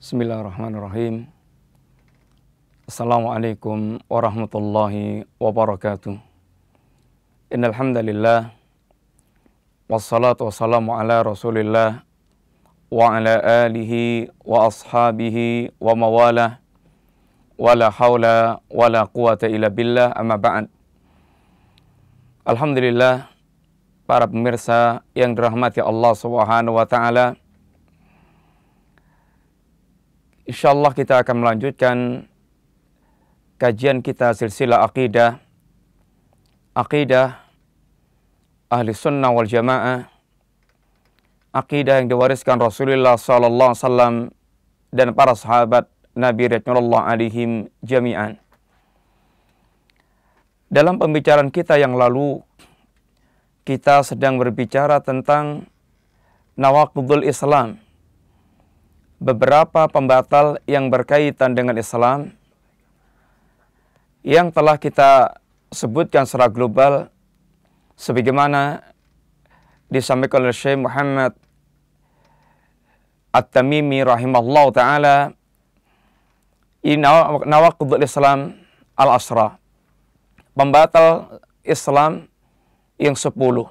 Bismillahirrahmanirrahim. Assalamualaikum warahmatullahi wabarakatuh. Innal hamdalillah wassalatu wassalamu ala Rasulillah wa ala alihi wa ashabihi wa mawalah wala haula wala quwata illa billah amma ba'd. Alhamdulillah para pemirsa yang dirahmati Allah Subhanahu wa taala Insyaallah kita akan melanjutkan kajian kita silsilah akidah akidah ahli sunnah wal jamaah. Akidah yang diwariskan Rasulullah sallallahu alaihi wasallam dan para sahabat Nabi radhiyallahu alaihim jami'an. Dalam pembicaraan kita yang lalu kita sedang berbicara tentang nawaqidul Islam beberapa pembatal yang berkaitan dengan Islam yang telah kita sebutkan secara global sebagaimana disampaikan oleh Syekh Muhammad At-Tamimi rahimahullah taala nawaqidul Islam al-asra. Pembatal Islam yang sepuluh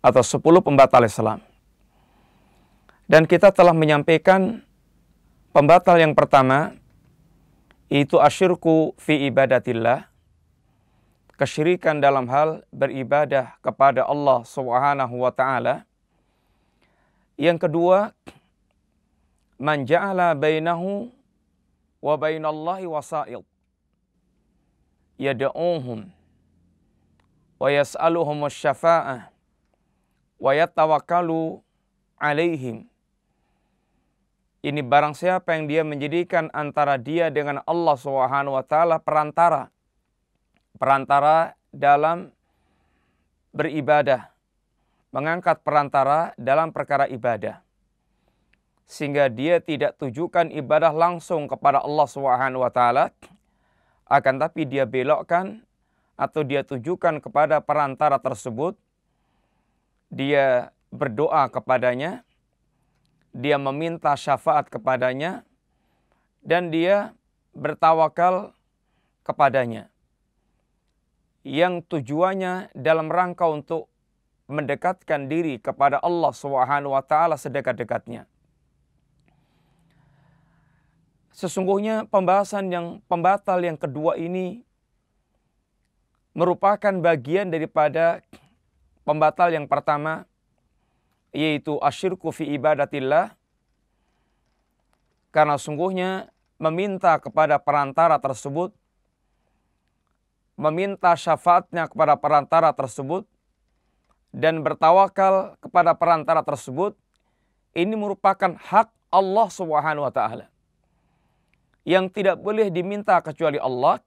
atau sepuluh pembatal Islam dan kita telah menyampaikan pembatal yang pertama itu asyirku fi ibadatillah kesyirikan dalam hal beribadah kepada Allah Subhanahu wa taala. Yang kedua, man ja'ala bainahu wa bainallahi wasail. Yad'uhum wa yas'aluhum syafa'ah wa yatawakkalu alaihim ini barang siapa yang dia menjadikan antara dia dengan Allah Subhanahu wa taala perantara. Perantara dalam beribadah. Mengangkat perantara dalam perkara ibadah. Sehingga dia tidak tujukan ibadah langsung kepada Allah Subhanahu wa taala akan tapi dia belokkan atau dia tujukan kepada perantara tersebut dia berdoa kepadanya dia meminta syafaat kepadanya dan dia bertawakal kepadanya. Yang tujuannya dalam rangka untuk mendekatkan diri kepada Allah Subhanahu wa taala sedekat-dekatnya. Sesungguhnya pembahasan yang pembatal yang kedua ini merupakan bagian daripada pembatal yang pertama yaitu asyirku fi ibadatillah. Karena sungguhnya meminta kepada perantara tersebut meminta syafaatnya kepada perantara tersebut dan bertawakal kepada perantara tersebut ini merupakan hak Allah Subhanahu wa taala. Yang tidak boleh diminta kecuali Allah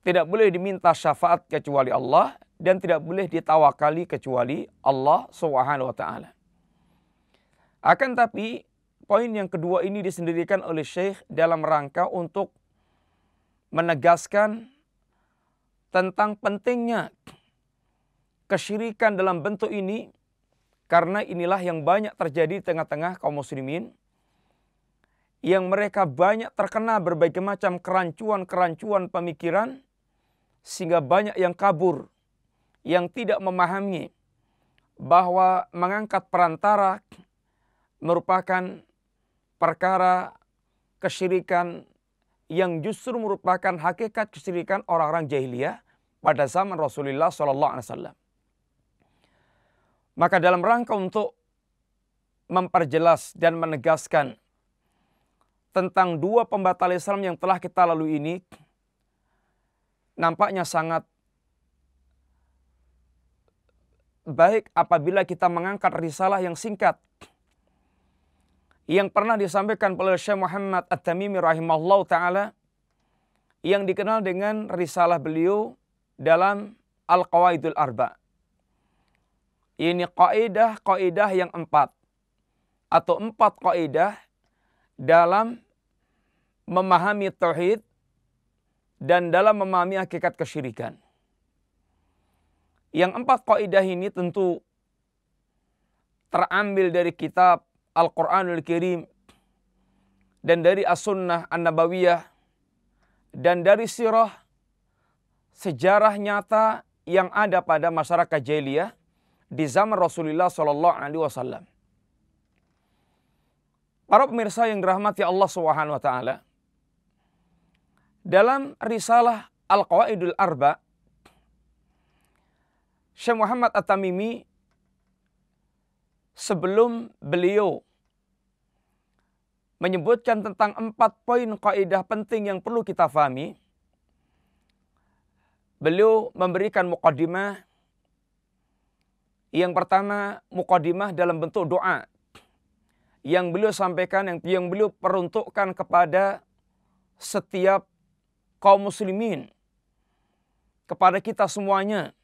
tidak boleh diminta syafaat kecuali Allah dan tidak boleh ditawakali kecuali Allah Subhanahu wa taala. Akan tapi poin yang kedua ini disendirikan oleh Syekh dalam rangka untuk menegaskan tentang pentingnya kesyirikan dalam bentuk ini karena inilah yang banyak terjadi di tengah-tengah kaum muslimin yang mereka banyak terkena berbagai macam kerancuan-kerancuan pemikiran sehingga banyak yang kabur yang tidak memahami bahwa mengangkat perantara merupakan perkara kesyirikan yang justru merupakan hakikat kesyirikan orang-orang jahiliyah pada zaman Rasulullah Sallallahu Alaihi Wasallam. Maka dalam rangka untuk memperjelas dan menegaskan tentang dua pembatal Islam yang telah kita lalui ini, nampaknya sangat baik apabila kita mengangkat risalah yang singkat yang pernah disampaikan oleh Syekh Muhammad At-Tamimi rahimahullah taala yang dikenal dengan risalah beliau dalam Al-Qawaidul Arba. Ini kaidah-kaidah yang empat atau empat kaidah dalam memahami tauhid dan dalam memahami hakikat kesyirikan. Yang empat kaidah ini tentu terambil dari kitab Al-Quranul Kirim dan dari as-sunnah an-nabawiyah dan dari sirah sejarah nyata yang ada pada masyarakat jahiliyah di zaman Rasulullah Shallallahu Alaihi Wasallam. Para pemirsa yang dirahmati Allah Subhanahu Wa Taala, dalam risalah Al-Qawaidul Arba, Syekh Muhammad At-Tamimi sebelum beliau menyebutkan tentang empat poin kaidah penting yang perlu kita fahami. Beliau memberikan mukadimah. Yang pertama, mukadimah dalam bentuk doa. Yang beliau sampaikan, yang, yang beliau peruntukkan kepada setiap kaum muslimin. Kepada kita semuanya.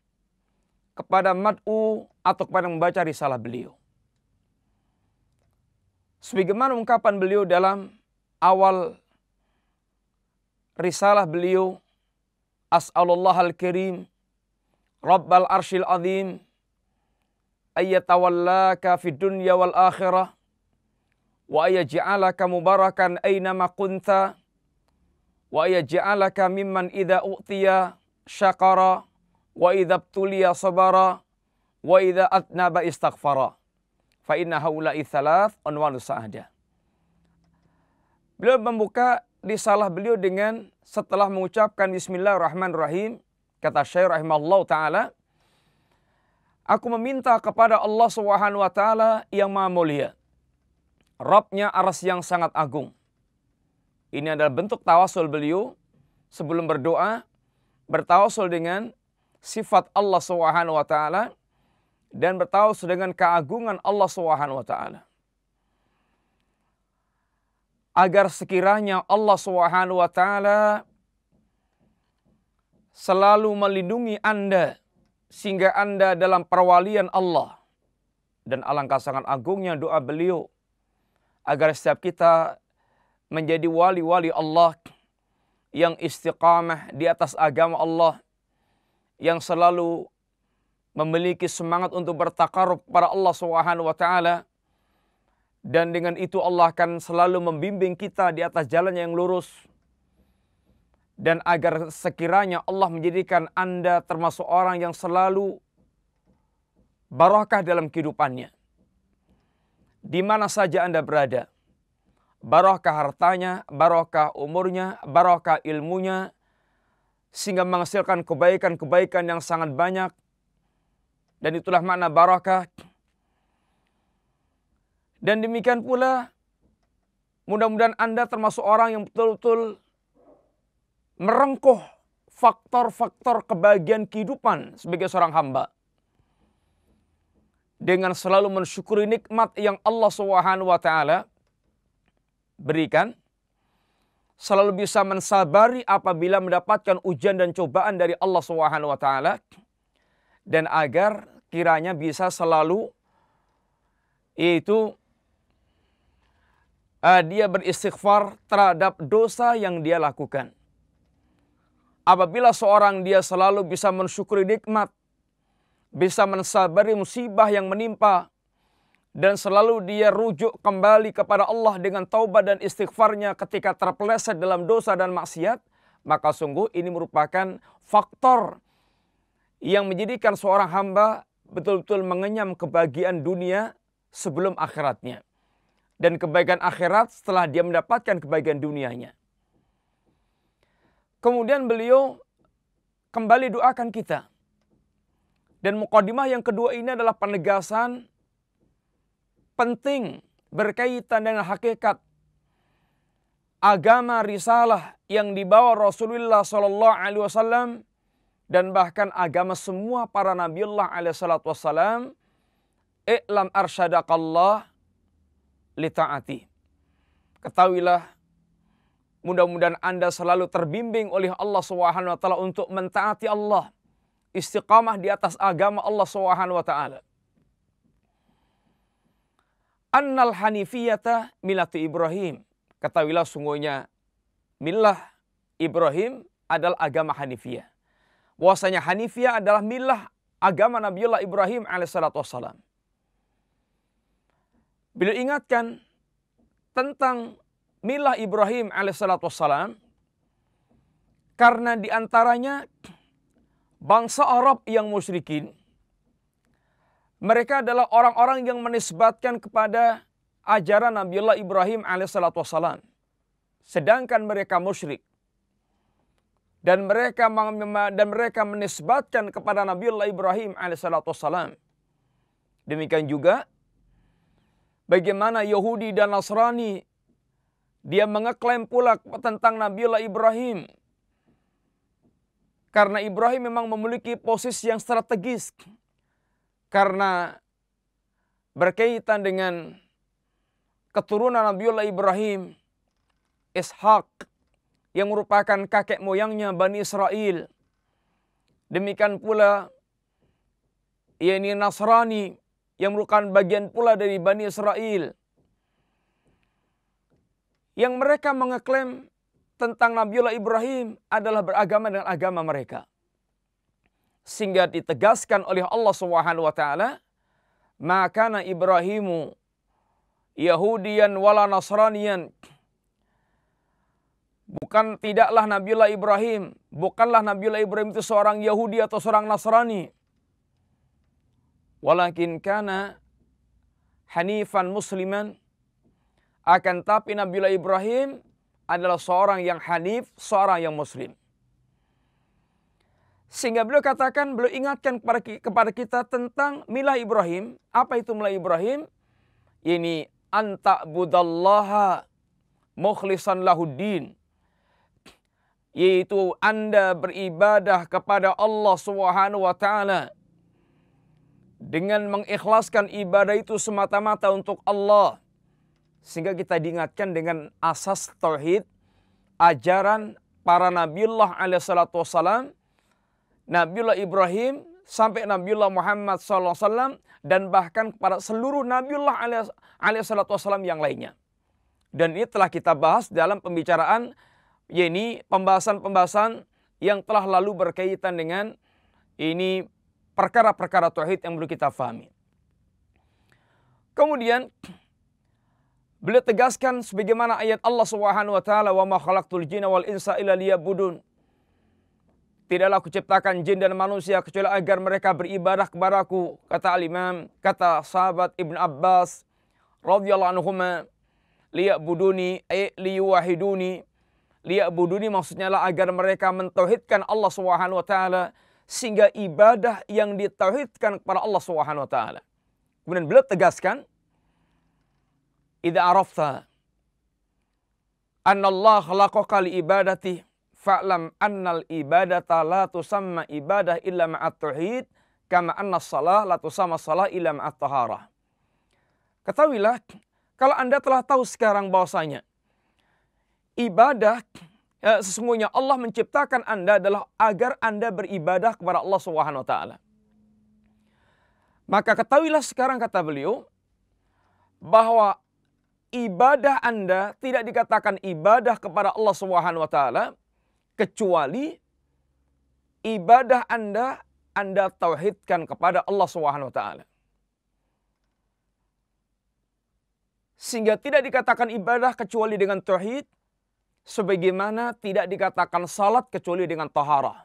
Kepada mad'u atau kepada membaca risalah beliau. Sebagaimana ungkapan beliau dalam awal risalah beliau As'alullah al-Karim Rabbal Arshil Azim ayyatawallaka fid dunya wal akhirah wa ayaj'alaka mubarakan aynama kunta wa ayaj'alaka mimman idza u'tiya syakara wa idza btuliya sabara wa idza atnaba istaghfara Fa inna haula'i thalath unwanu sa'ada. Beliau membuka risalah beliau dengan setelah mengucapkan bismillahirrahmanirrahim kata Syekh rahimahullah taala Aku meminta kepada Allah Subhanahu wa taala yang Maha Mulia. Rabbnya aras yang sangat agung. Ini adalah bentuk tawasul beliau sebelum berdoa bertawasul dengan sifat Allah Subhanahu wa taala dan bertawas dengan keagungan Allah Subhanahu wa taala. Agar sekiranya Allah Subhanahu wa taala selalu melindungi Anda sehingga Anda dalam perwalian Allah. Dan alangkah sangat agungnya doa beliau agar setiap kita menjadi wali-wali Allah yang istiqamah di atas agama Allah yang selalu memiliki semangat untuk bertakarub kepada Allah Subhanahu wa taala dan dengan itu Allah akan selalu membimbing kita di atas jalan yang lurus dan agar sekiranya Allah menjadikan Anda termasuk orang yang selalu barakah dalam kehidupannya. Di mana saja Anda berada. Barakah hartanya, barakah umurnya, barakah ilmunya, sehingga menghasilkan kebaikan-kebaikan yang sangat banyak dan itulah makna barakah. Dan demikian pula mudah-mudahan Anda termasuk orang yang betul-betul merengkuh faktor-faktor kebahagiaan kehidupan sebagai seorang hamba. Dengan selalu mensyukuri nikmat yang Allah Subhanahu wa taala berikan, selalu bisa mensabari apabila mendapatkan ujian dan cobaan dari Allah Subhanahu wa taala dan agar kiranya bisa selalu itu uh, dia beristighfar terhadap dosa yang dia lakukan. Apabila seorang dia selalu bisa mensyukuri nikmat, bisa mensabari musibah yang menimpa, dan selalu dia rujuk kembali kepada Allah dengan taubat dan istighfarnya ketika terpeleset dalam dosa dan maksiat, maka sungguh ini merupakan faktor yang menjadikan seorang hamba betul-betul mengenyam kebahagiaan dunia sebelum akhiratnya. Dan kebaikan akhirat setelah dia mendapatkan kebahagiaan dunianya. Kemudian beliau kembali doakan kita. Dan mukadimah yang kedua ini adalah penegasan penting berkaitan dengan hakikat agama risalah yang dibawa Rasulullah Sallallahu Alaihi Wasallam dan bahkan agama semua para nabiullah alaihissalatu wassalam i'lam arsyadakallah li. Ketahuilah mudah-mudahan Anda selalu terbimbing oleh Allah Subhanahu wa taala untuk mentaati Allah, istiqamah di atas agama Allah Subhanahu wa taala. Annal hanifiyata milatu Ibrahim. Ketahuilah sungguhnya milah Ibrahim adalah agama Hanifiyah bahwasanya Hanifiyah adalah milah agama Nabiullah Ibrahim alaihissalatu wassalam. Beliau ingatkan tentang milah Ibrahim alaihissalam karena di antaranya bangsa Arab yang musyrikin mereka adalah orang-orang yang menisbatkan kepada ajaran Nabiullah Ibrahim alaihissalam sedangkan mereka musyrik dan mereka dan mereka menisbatkan kepada Nabiullah Ibrahim alaihissalam demikian juga bagaimana Yahudi dan Nasrani dia mengeklaim pula tentang Nabiullah Ibrahim. Karena Ibrahim memang memiliki posisi yang strategis. Karena berkaitan dengan keturunan Nabiullah Ibrahim, Ishak yang merupakan kakek moyangnya Bani Israel. Demikian pula yakni Nasrani yang merupakan bagian pula dari Bani Israel yang mereka mengeklaim tentang Nabiullah Ibrahim adalah beragama dengan agama mereka. Sehingga ditegaskan oleh Allah Subhanahu wa taala, "Maka Ibrahimu Yahudian wala Nasranian." Bukan tidaklah Nabiullah Ibrahim, bukanlah Nabiullah Ibrahim itu seorang Yahudi atau seorang Nasrani. Walakin kana hanifan musliman akan tapi Nabiullah Ibrahim adalah seorang yang hanif, seorang yang muslim. Sehingga beliau katakan, beliau ingatkan kepada kita tentang milah Ibrahim. Apa itu milah Ibrahim? Ini anta budallaha mukhlisan lahuddin. Yaitu Anda beribadah kepada Allah Subhanahu wa taala dengan mengikhlaskan ibadah itu semata-mata untuk Allah sehingga kita diingatkan dengan asas tauhid, ajaran para Nabiullah alaihissalatu wassalam, Nabiullah Ibrahim, sampai Nabiullah Muhammad SAW, dan bahkan kepada seluruh Nabiullah alaihissalatu wassalam yang lainnya. Dan ini telah kita bahas dalam pembicaraan, yaitu pembahasan-pembahasan yang telah lalu berkaitan dengan ini perkara-perkara tauhid yang perlu kita fahami. Kemudian Beliau tegaskan sebagaimana ayat Allah Subhanahu wa taala wa ma khalaqtul jinna wal insa illa liya'budun. Tidaklah aku ciptakan jin dan manusia kecuali agar mereka beribadah kepadaku, kata al-Imam, kata sahabat Ibn Abbas radhiyallahu anhuma, liya'buduni ay liyuwahiduni. Liya'buduni maksudnya lah agar mereka mentauhidkan Allah Subhanahu wa taala sehingga ibadah yang ditauhidkan kepada Allah Subhanahu wa taala. Kemudian beliau tegaskan idza arafta anna Allah khalaqaka li fa'lam annal ibadata la tusamma ibadah illa ma'at tauhid kama anna salah la tusamma salah illa ma'at taharah. Ketahuilah kalau Anda telah tahu sekarang bahwasanya ibadah ya, sesungguhnya Allah menciptakan Anda adalah agar Anda beribadah kepada Allah Subhanahu wa taala. Maka ketahuilah sekarang kata beliau bahwa ibadah Anda tidak dikatakan ibadah kepada Allah Subhanahu wa taala kecuali ibadah Anda Anda tauhidkan kepada Allah Subhanahu wa taala. Sehingga tidak dikatakan ibadah kecuali dengan tauhid sebagaimana tidak dikatakan salat kecuali dengan taharah.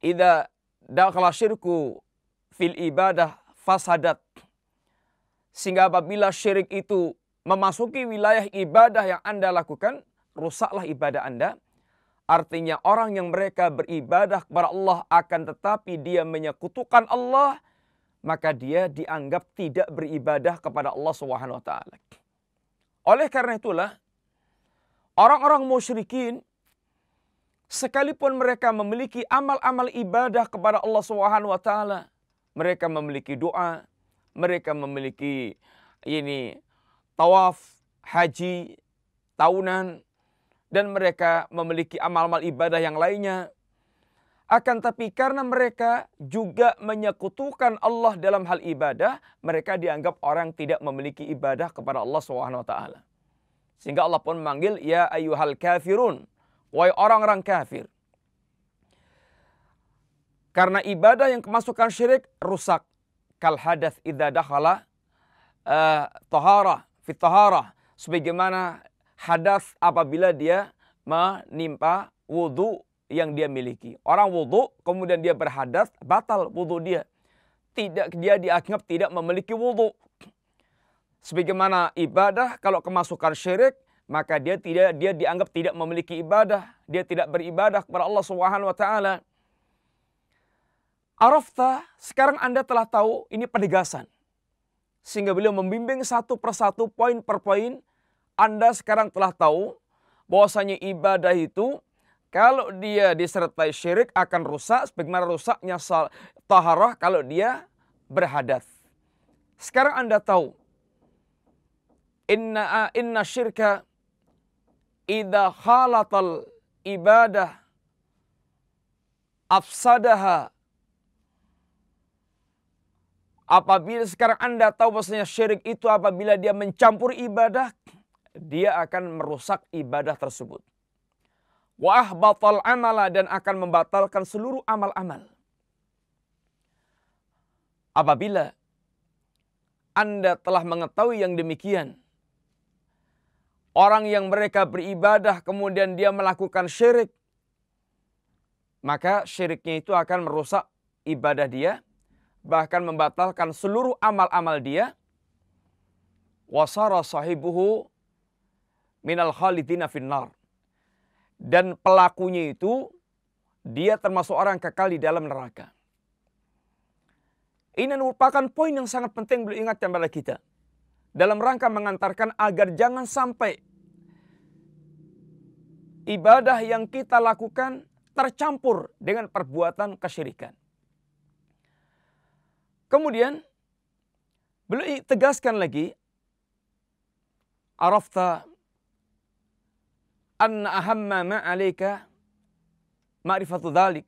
Idza dakhala syirku fil ibadah fasadat sehingga apabila syirik itu memasuki wilayah ibadah yang Anda lakukan, rusaklah ibadah Anda. Artinya orang yang mereka beribadah kepada Allah akan tetapi dia menyekutukan Allah, maka dia dianggap tidak beribadah kepada Allah Subhanahu taala. Oleh karena itulah orang-orang musyrikin sekalipun mereka memiliki amal-amal ibadah kepada Allah Subhanahu taala, mereka memiliki doa, mereka memiliki ini tawaf, haji, tahunan, dan mereka memiliki amal-amal ibadah yang lainnya. Akan tapi karena mereka juga menyekutukan Allah dalam hal ibadah, mereka dianggap orang tidak memiliki ibadah kepada Allah SWT. Sehingga Allah pun memanggil, Ya ayuhal kafirun, wahai orang-orang kafir. Karena ibadah yang kemasukan syirik rusak kal hadath idza dakhala uh, tahara fitaharah. Sebagaimana hadas apabila dia menimpa wudhu yang dia miliki. Orang wudhu kemudian dia berhadas, batal wudhu dia. Tidak dia dianggap tidak memiliki wudhu. Sebagaimana ibadah kalau kemasukan syirik maka dia tidak dia dianggap tidak memiliki ibadah, dia tidak beribadah kepada Allah Subhanahu wa taala. Arafta, sekarang Anda telah tahu ini penegasan. Sehingga beliau membimbing satu persatu, poin per poin. Anda sekarang telah tahu bahwasanya ibadah itu kalau dia disertai syirik akan rusak sebagaimana rusaknya taharah kalau dia berhadas. Sekarang Anda tahu inna inna syirka idza khalatal ibadah afsadaha Apabila sekarang Anda tahu bahwasanya syirik itu apabila dia mencampur ibadah, dia akan merusak ibadah tersebut. Wa batal amala dan akan membatalkan seluruh amal-amal. Apabila Anda telah mengetahui yang demikian, orang yang mereka beribadah kemudian dia melakukan syirik, maka syiriknya itu akan merusak ibadah dia bahkan membatalkan seluruh amal-amal dia wasara sahibuhu minal khalidina finnar dan pelakunya itu dia termasuk orang kekal di dalam neraka. Ini merupakan poin yang sangat penting beliau ingatkan kepada kita. Dalam rangka mengantarkan agar jangan sampai ibadah yang kita lakukan tercampur dengan perbuatan kesyirikan. Kemudian beliau tegaskan lagi arafta anna ahamma ma'alika ma'rifatu dhalik.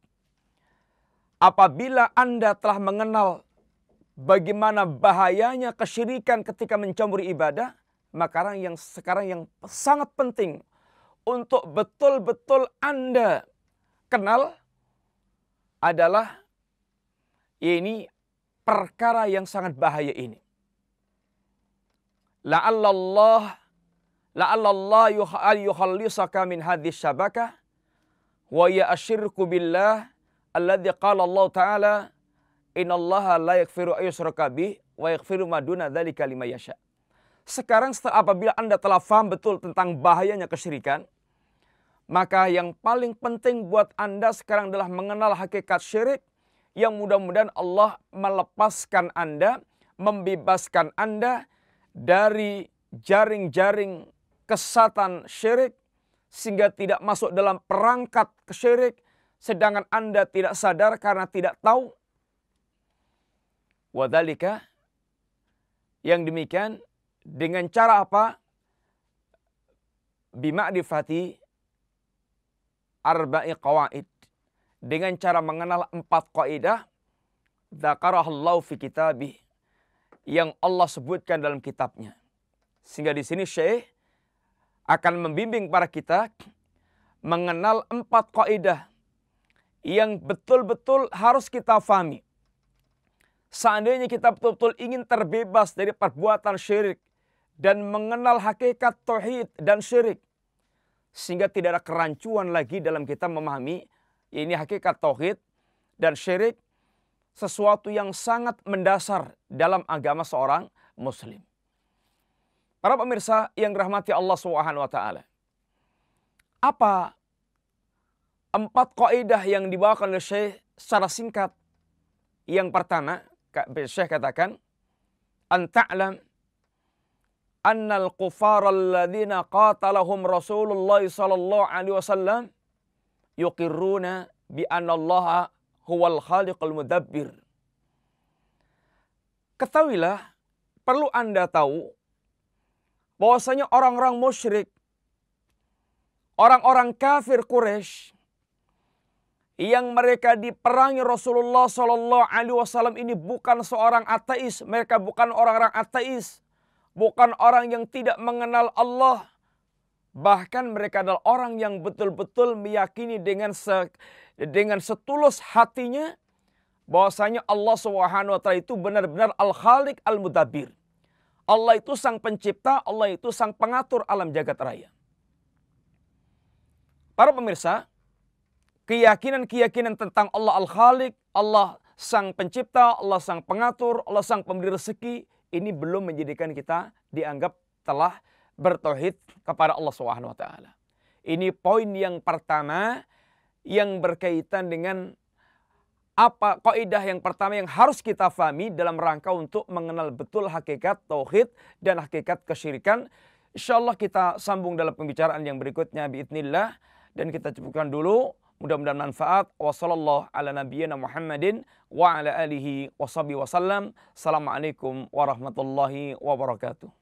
Apabila Anda telah mengenal bagaimana bahayanya kesyirikan ketika mencampuri ibadah, maka yang sekarang yang sangat penting untuk betul-betul Anda kenal adalah ini perkara yang sangat bahaya ini. La'allallah la'allallah yuhallisaka min hadis syabakah wa ya asyirku billah alladhi qala Allah ta'ala innallaha la yakfiru ayyusraka bih wa yakfiru maduna dzalika lima yasha. Sekarang setelah apabila Anda telah faham betul tentang bahayanya kesyirikan, maka yang paling penting buat Anda sekarang adalah mengenal hakikat syirik yang mudah-mudahan Allah melepaskan Anda, membebaskan Anda dari jaring-jaring kesatan syirik sehingga tidak masuk dalam perangkat kesyirik sedangkan Anda tidak sadar karena tidak tahu. Wadalika yang demikian dengan cara apa? Bima'rifati arba'i qawaid dengan cara mengenal empat kaidah dzakarahallahu fi kitabih yang Allah sebutkan dalam kitabnya. Sehingga di sini Syekh akan membimbing para kita mengenal empat kaidah yang betul-betul harus kita fahami. Seandainya kita betul-betul ingin terbebas dari perbuatan syirik dan mengenal hakikat tauhid dan syirik sehingga tidak ada kerancuan lagi dalam kita memahami ini hakikat tauhid dan syirik sesuatu yang sangat mendasar dalam agama seorang muslim. Para pemirsa yang dirahmati Allah Subhanahu wa taala. Apa empat kaidah yang dibawakan oleh Syekh secara singkat? Yang pertama, Syekh katakan, "An ta'lam anna al-kufar alladhina qatalahum Rasulullah sallallahu alaihi wasallam yuqirruna bi anallaha huwal khaliqul mudabbir. Ketahuilah, perlu Anda tahu bahwasanya orang-orang musyrik, orang-orang kafir Quraisy yang mereka diperangi Rasulullah Shallallahu Alaihi Wasallam ini bukan seorang ateis, mereka bukan orang-orang ateis, bukan orang yang tidak mengenal Allah, Bahkan mereka adalah orang yang betul-betul meyakini dengan se, dengan setulus hatinya bahwasanya Allah Subhanahu wa taala itu benar-benar Al-Khaliq Al-Mudabbir. Allah itu sang pencipta, Allah itu sang pengatur alam jagat raya. Para pemirsa, keyakinan-keyakinan tentang Allah Al-Khaliq, Allah sang pencipta, Allah sang pengatur, Allah sang pemberi rezeki, ini belum menjadikan kita dianggap telah bertauhid kepada Allah Subhanahu wa taala. Ini poin yang pertama yang berkaitan dengan apa kaidah yang pertama yang harus kita fahami dalam rangka untuk mengenal betul hakikat tauhid dan hakikat kesyirikan. Insyaallah kita sambung dalam pembicaraan yang berikutnya biidznillah dan kita cukupkan dulu Mudah-mudahan manfaat. Muhammadin wa ala wasallam. Warahmatullahi wabarakatuh.